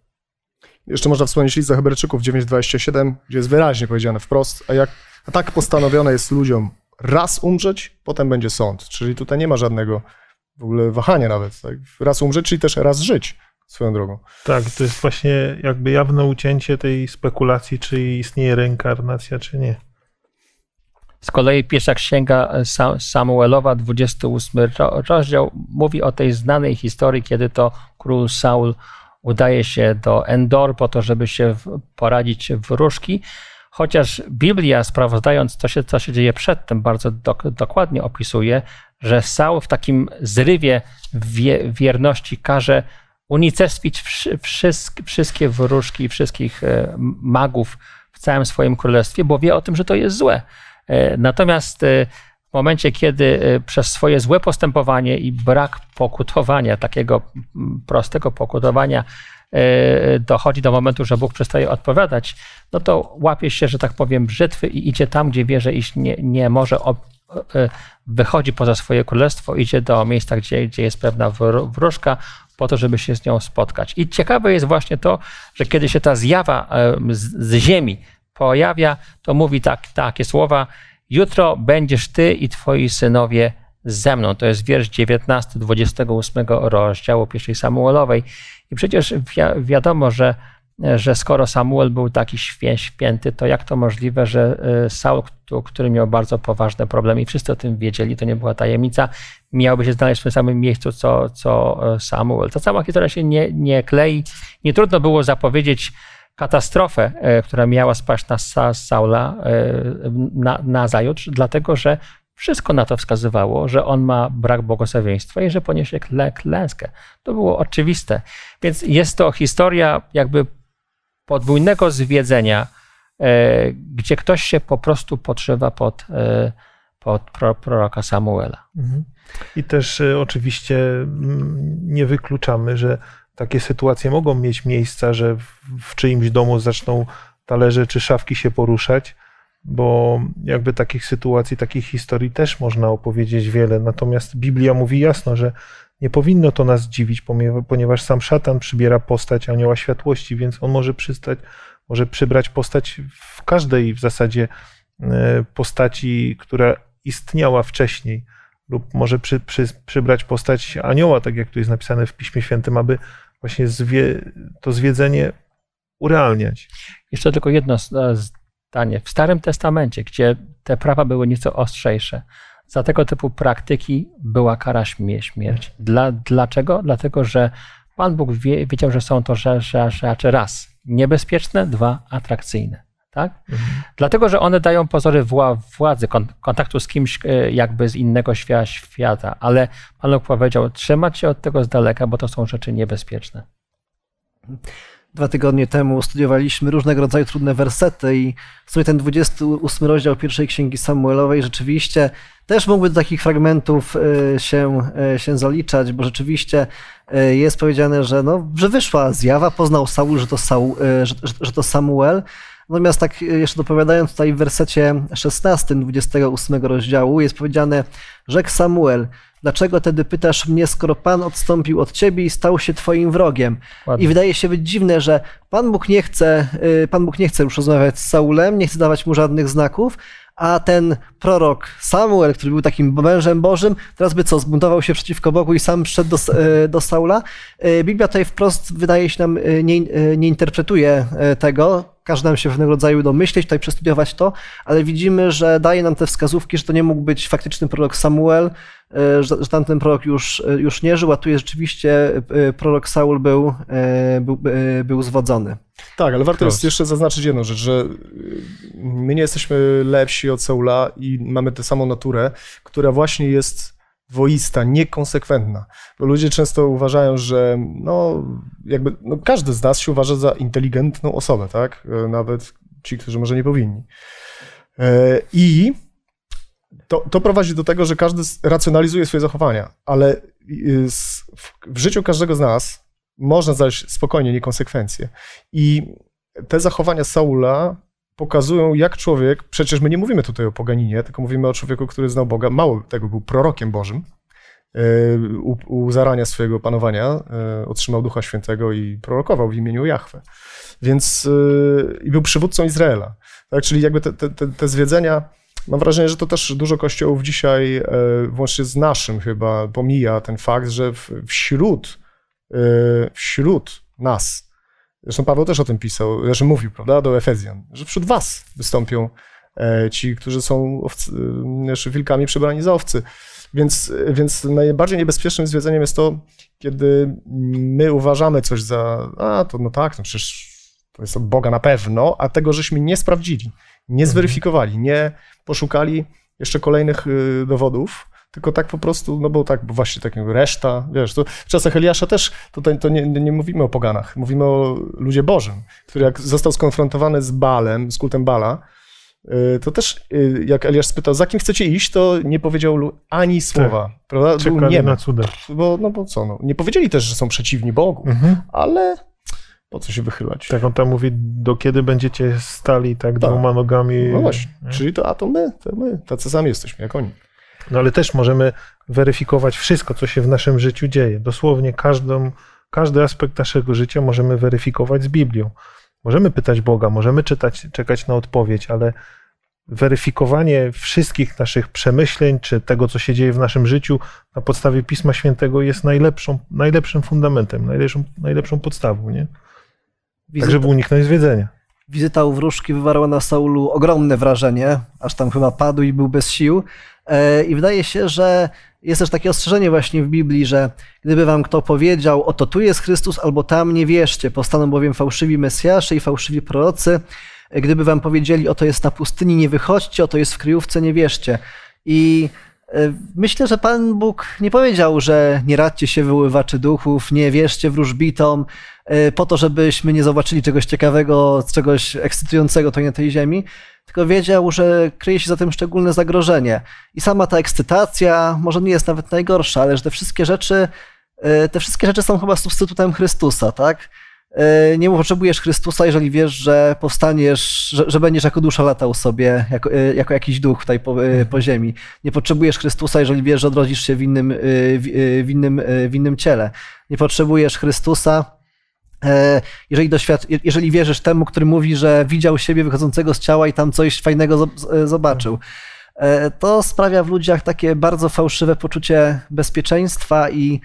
Jeszcze można wspomnieć list do Hebrajczyków 9:27, gdzie jest wyraźnie powiedziane wprost, a jak a tak postanowione jest ludziom raz umrzeć, potem będzie sąd. Czyli tutaj nie ma żadnego w ogóle wahania nawet. Tak? Raz umrzeć, czyli też raz żyć swoją drogą. tak, to jest właśnie jakby jawne ucięcie tej spekulacji, czy istnieje reinkarnacja, czy nie. Z kolei pierwsza księga Sa- Samuelowa, 28 ro- rozdział, mówi o tej znanej historii, kiedy to król Saul udaje się do Endor po to, żeby się w- poradzić wróżki. Chociaż Biblia, sprawozdając, co się, co się dzieje przedtem, bardzo dok- dokładnie opisuje, że Saul w takim zrywie wie- wierności każe unicestwić wszy- wszystkie, wszystkie wróżki i wszystkich e, magów w całym swoim królestwie, bo wie o tym, że to jest złe. E, Natomiast e, w momencie, kiedy e, przez swoje złe postępowanie i brak pokutowania, takiego mm, prostego pokutowania, e, dochodzi do momentu, że Bóg przestaje odpowiadać, no to łapie się, że tak powiem, brzytwy i idzie tam, gdzie wie, że iść nie, nie może, wychodzi poza swoje królestwo, idzie do miejsca, gdzie, gdzie jest pewna wró- wróżka, po to, żeby się z nią spotkać. I ciekawe jest właśnie to, że kiedy się ta zjawa z, z ziemi pojawia, to mówi tak, takie słowa: Jutro będziesz ty i twoi synowie ze mną. To jest wiersz 19, 28 rozdziału pierwszej Samuelowej. I przecież wi- wiadomo, że, że skoro Samuel był taki świę- święty, to jak to możliwe, że e, Saul, któ- który miał bardzo poważne problemy i wszyscy o tym wiedzieli, to nie była tajemnica, miałby się znaleźć w tym samym miejscu co, co e, Samuel. Ta cała historia się nie, nie klei. Nie trudno było zapowiedzieć katastrofę, e, która miała spaść na Sa- Saula e, na, na zajutrz, dlatego że wszystko na to wskazywało, że on ma brak błogosławieństwa i że poniesie klę, klęskę. To było oczywiste. Więc jest to historia jakby podwójnego zwiedzenia, e, gdzie ktoś się po prostu podszywa pod, pod pro, proroka Samuela. Mhm. I też oczywiście mm, nie wykluczamy, że takie sytuacje mogą mieć miejsca, że w, czyimś domu zaczną talerze czy szafki się poruszać, bo jakby takich sytuacji, takich historii też można opowiedzieć wiele. Natomiast Biblia mówi jasno, że nie powinno to nas dziwić, ponieważ sam szatan przybiera postać anioła światłości, więc on może przystać, może przybrać postać w każdej w zasadzie e, postaci, która istniała wcześniej, lub może przy, przy, przybrać postać anioła, tak jak tu jest napisane w Piśmie Świętym, aby właśnie zwie, to zwiedzenie urealniać. Jeszcze tylko jedno e, zdanie. W Starym Testamencie, gdzie te prawa były nieco ostrzejsze, za tego typu praktyki była kara śmie- śmierci. Dla, dlaczego? Dlatego, że Pan Bóg wie, wiedział, że są to rze- rze- rzeczy raz niebezpieczne, dwa atrakcyjne. Tak? Dlatego, że one dają pozory wła- władzy, kon- kontaktu z kimś e, jakby z innego świa- świata, ale Pan Bóg powiedział, trzymać się od tego z daleka, bo to są rzeczy niebezpieczne. Dwa tygodnie temu studiowaliśmy różnego rodzaju trudne wersety i w sumie ten 28 rozdział pierwszej księgi Samuelowej rzeczywiście też mógłby do takich fragmentów e, się, e, się zaliczać, bo rzeczywiście jest powiedziane, że, no, że wyszła zjawa, poznał Saul, że to, Saul, że, że, że to Samuel. Natomiast tak e, jeszcze dopowiadając tutaj w wersecie 16 28 rozdziału jest powiedziane, rzekł Samuel, dlaczego tedy pytasz mnie, skoro Pan odstąpił od ciebie i stał się twoim wrogiem? Ładnie. I wydaje się być dziwne, że Pan Bóg nie chce, y, Pan Bóg nie chce już rozmawiać z Saulem, nie chce dawać mu żadnych znaków, a ten prorok Samuel, który był takim mężem Bożym, teraz by co, zbuntował się przeciwko Bogu i sam przyszedł do, y, do Saula. Biblia tutaj wprost, wydaje się nam, nie, nie interpretuje tego. Każe nam się pewnego rodzaju domyśleć, tutaj przestudiować to, ale widzimy, że daje nam te wskazówki, że to nie mógł być faktyczny prorok Samuel, y, że, że tamten prorok już, y, już nie żył, a tu jest rzeczywiście y, prorok Saul był, był, był zwodzony. Tak, ale warto jest jeszcze zaznaczyć jedną rzecz, że my nie jesteśmy lepsi od Saula i mamy tę samą naturę, która właśnie jest dwoista, niekonsekwentna. Bo ludzie często uważają, że no, jakby, no, każdy z nas się uważa za inteligentną osobę, tak? E, Nawet ci, którzy może nie powinni. E, I to, to prowadzi do tego, że każdy racjonalizuje swoje zachowania, ale w, w życiu każdego z nas można znaleźć spokojnie niekonsekwencje. I te zachowania Saula pokazują, jak człowiek, przecież my nie mówimy tutaj o poganinie, tylko mówimy o człowieku, który znał Boga, mało tego, był prorokiem Bożym, e, u, u zarania swojego panowania e, otrzymał Ducha Świętego i prorokował w imieniu Jahwe. Więc e, i był przywódcą Izraela. Tak? Czyli jakby te, te, te, zwiedzenia, mam wrażenie, że to też dużo kościołów dzisiaj, włącznie z naszym chyba, pomija ten fakt, że wśród, wśród nas, zresztą Paweł też o tym pisał, znaczy mówił, prawda, do Efezjan, że wśród was wystąpią e, ci, którzy są owcy, e, znaczy wilkami przebrani za owcy. Więc, więc najbardziej niebezpiecznym zwiedzeniem jest to, kiedy my uważamy coś za, a to no tak, no przecież to jest od Boga na pewno, a tego żeśmy nie sprawdzili, nie zweryfikowali, nie poszukali jeszcze kolejnych y, dowodów, tylko tak po prostu, no bo tak, bo właśnie takiego reszta, wiesz, to w czasach Eliasza też tutaj to nie, nie mówimy o poganach, mówimy o ludzie Bożym, który jak został skonfrontowany z Balem, z kultem Bala, y, to też y, jak Eliasz spytał, za kim chcecie iść, to nie powiedział ani słowa, prawda? Był niemy. na cuda. Bo, no bo co, no, nie powiedzieli też, że są przeciwni Bogu, Mhm. ale po co się wychylać? Tak, on tam mówi, do kiedy będziecie stali tak, Tak. dwoma nogami. No właśnie, Nie? czyli to, a to my, to my, tacy sami jesteśmy jak oni. No ale też możemy weryfikować wszystko, co się w naszym życiu dzieje. Dosłownie każdą, każdy aspekt naszego życia możemy weryfikować z Biblią. Możemy pytać Boga, możemy czytać, czekać na odpowiedź, ale weryfikowanie wszystkich naszych przemyśleń, czy tego, co się dzieje w naszym życiu na podstawie Pisma Świętego jest najlepszą, najlepszym fundamentem, najlepszą, najlepszą podstawą, nie? Tak, żeby uniknąć zwiedzenia. Wizyta u wróżki wywarła na Saulu ogromne wrażenie, aż tam chyba padł i był bez sił. E, I wydaje się, że jest też takie ostrzeżenie właśnie w Biblii, że gdyby wam kto powiedział, oto tu jest Chrystus, albo tam, nie wierzcie, powstaną bowiem fałszywi Mesjasze i fałszywi prorocy. E, Gdyby wam powiedzieli, oto jest na pustyni, nie wychodźcie, oto jest w kryjówce, nie wierzcie. I myślę, że Pan Bóg nie powiedział, że nie radźcie się wyływaczy duchów, nie wierzcie wróżbitom, e, po to, żebyśmy nie zobaczyli czegoś ciekawego, czegoś ekscytującego tutaj na tej ziemi, tylko wiedział, że kryje się za tym szczególne zagrożenie. I sama ta ekscytacja może nie jest nawet najgorsza, ale że te wszystkie rzeczy, e, te wszystkie rzeczy są chyba substytutem Chrystusa, tak? E, Nie potrzebujesz Chrystusa, jeżeli wiesz, że powstaniesz, że, że będziesz jako dusza latał sobie, jako, e, jako jakiś duch tutaj po, e, po ziemi. Nie potrzebujesz Chrystusa, jeżeli wiesz, że odrodzisz się w innym, w, innym, w innym ciele. Nie potrzebujesz Chrystusa, jeżeli, doświad... jeżeli wierzysz temu, który mówi, że widział siebie wychodzącego z ciała i tam coś fajnego zob- zobaczył. To sprawia w ludziach takie bardzo fałszywe poczucie bezpieczeństwa i,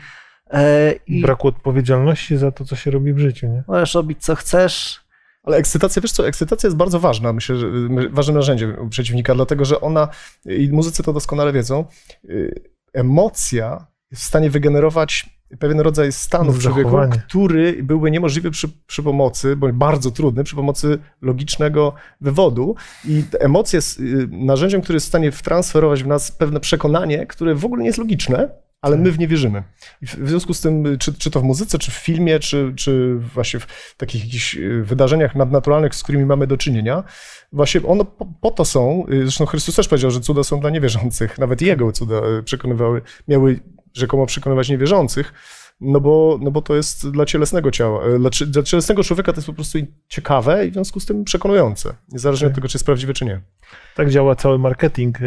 i Braku odpowiedzialności za to, co się robi w życiu, nie? możesz robić co chcesz. Ale ekscytacja, wiesz co, ekscytacja jest bardzo ważna, myślę, że ważnym narzędziem przeciwnika, dlatego że ona, i muzycy to doskonale wiedzą, y, emocja jest w stanie wygenerować pewien rodzaj stanu w człowieku, który byłby niemożliwy przy, przy pomocy, bądź bardzo trudny, przy pomocy logicznego wywodu. I emocje jest y, narzędziem, które jest w stanie wtransferować w nas pewne przekonanie, które w ogóle nie jest logiczne, ale my w nie wierzymy. W związku z tym, czy, czy to w muzyce, czy w filmie, czy, czy właśnie w takich jakichś y, wydarzeniach nadnaturalnych, z którymi mamy do czynienia, właśnie one po, po to są, y, zresztą Chrystus też powiedział, że cuda są dla niewierzących, nawet Jego cuda y, przekonywały, miały rzekomo przekonywać niewierzących, no bo, no bo to jest dla cielesnego ciała, y, dla, dla cielesnego człowieka to jest po prostu ciekawe i w związku z tym przekonujące, niezależnie od tego, czy jest prawdziwe, czy nie. Tak działa cały marketing.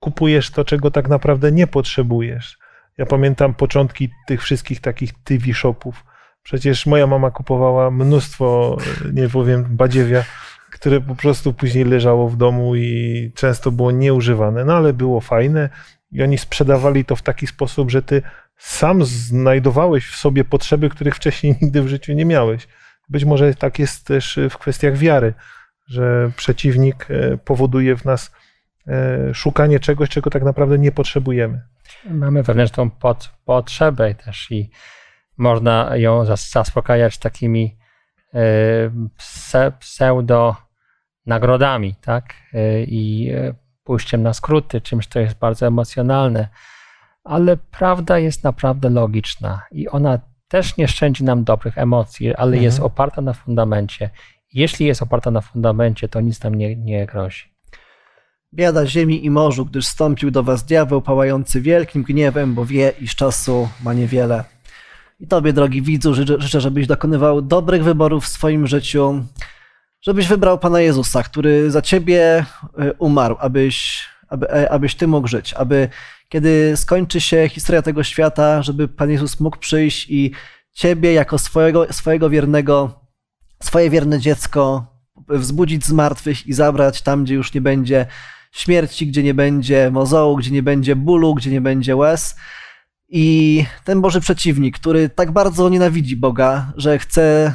Kupujesz to, czego tak naprawdę nie potrzebujesz. Ja pamiętam początki tych wszystkich takich TV shopów. Przecież moja mama kupowała mnóstwo, nie powiem, badziewia, które po prostu później leżało w domu i często było nieużywane, no ale było fajne i oni sprzedawali to w taki sposób, że ty sam znajdowałeś w sobie potrzeby, których wcześniej nigdy w życiu nie miałeś. Być może tak jest też w kwestiach wiary, że przeciwnik e, powoduje w nas szukanie czegoś, czego tak naprawdę nie potrzebujemy. Mamy wewnętrzną pot, potrzebę też i można ją zas- zaspokajać takimi e, pse, pseudo nagrodami, tak? E, I e, pójściem na skróty, czymś, co jest bardzo emocjonalne. Ale prawda jest naprawdę logiczna i ona też nie szczędzi nam dobrych emocji, ale Mhm. jest oparta na fundamencie. Jeśli jest oparta na fundamencie, to nic nam nie, nie grozi. Biada ziemi i morzu, gdyż stąpił do was diabeł pałający wielkim gniewem, bo wie, iż czasu ma niewiele. I tobie, drogi widzu, życzę, żebyś dokonywał dobrych wyborów w swoim życiu, żebyś wybrał Pana Jezusa, który za ciebie y, umarł, abyś, aby, e, abyś ty mógł żyć, aby kiedy skończy się historia tego świata, żeby Pan Jezus mógł przyjść i ciebie jako swojego, swojego wiernego, swoje wierne dziecko wzbudzić z martwych i zabrać tam, gdzie już nie będzie śmierci, gdzie nie będzie mozołu, gdzie nie będzie bólu, gdzie nie będzie łez. I ten Boży przeciwnik, który tak bardzo nienawidzi Boga, że chce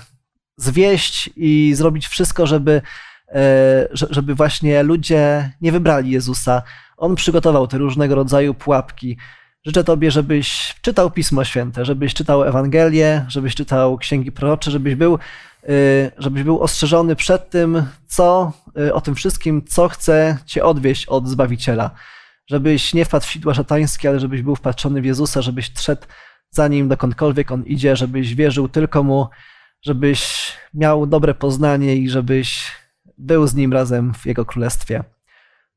zwieść i zrobić wszystko, żeby, e, że- żeby właśnie ludzie nie wybrali Jezusa. On przygotował te różnego rodzaju pułapki. Życzę Tobie, żebyś czytał Pismo Święte, żebyś czytał Ewangelię, żebyś czytał księgi prorocze, żebyś był, żebyś był ostrzeżony przed tym, co y, o tym wszystkim, co chce Cię odwieść od Zbawiciela. Żebyś nie wpadł w sidła szatańskie, ale żebyś był wpatrzony w Jezusa, żebyś szedł za Nim dokądkolwiek On idzie, żebyś wierzył tylko Mu, żebyś miał dobre poznanie i żebyś był z Nim razem w Jego Królestwie.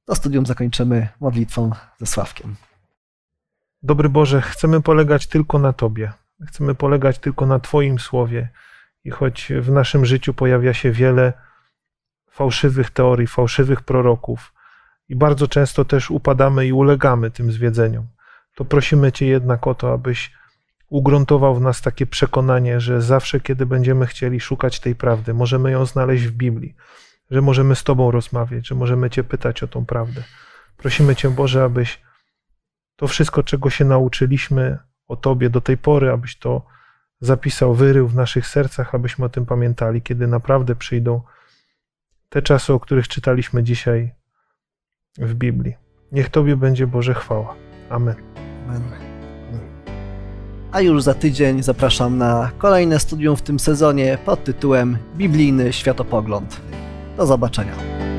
To studium zakończymy modlitwą ze Sławkiem. Dobry Boże, chcemy polegać tylko na Tobie. Chcemy polegać tylko na Twoim słowie. I choć w naszym życiu pojawia się wiele fałszywych teorii, fałszywych proroków, i bardzo często też upadamy i ulegamy tym zwiedzeniom. To prosimy Cię jednak o to, abyś ugruntował w nas takie przekonanie, że zawsze, kiedy będziemy chcieli szukać tej prawdy, możemy ją znaleźć w Biblii, że możemy z Tobą rozmawiać, że możemy Cię pytać o tą prawdę. Prosimy Cię, Boże, abyś to wszystko, czego się nauczyliśmy o Tobie do tej pory, abyś to zapisał, wyrył w naszych sercach, abyśmy o tym pamiętali, kiedy naprawdę przyjdą te czasy, o których czytaliśmy dzisiaj w Biblii. Niech Tobie będzie Boże chwała. Amen. Amen. A już za tydzień zapraszam na kolejne studium w tym sezonie pod tytułem Biblijny Światopogląd. Do zobaczenia.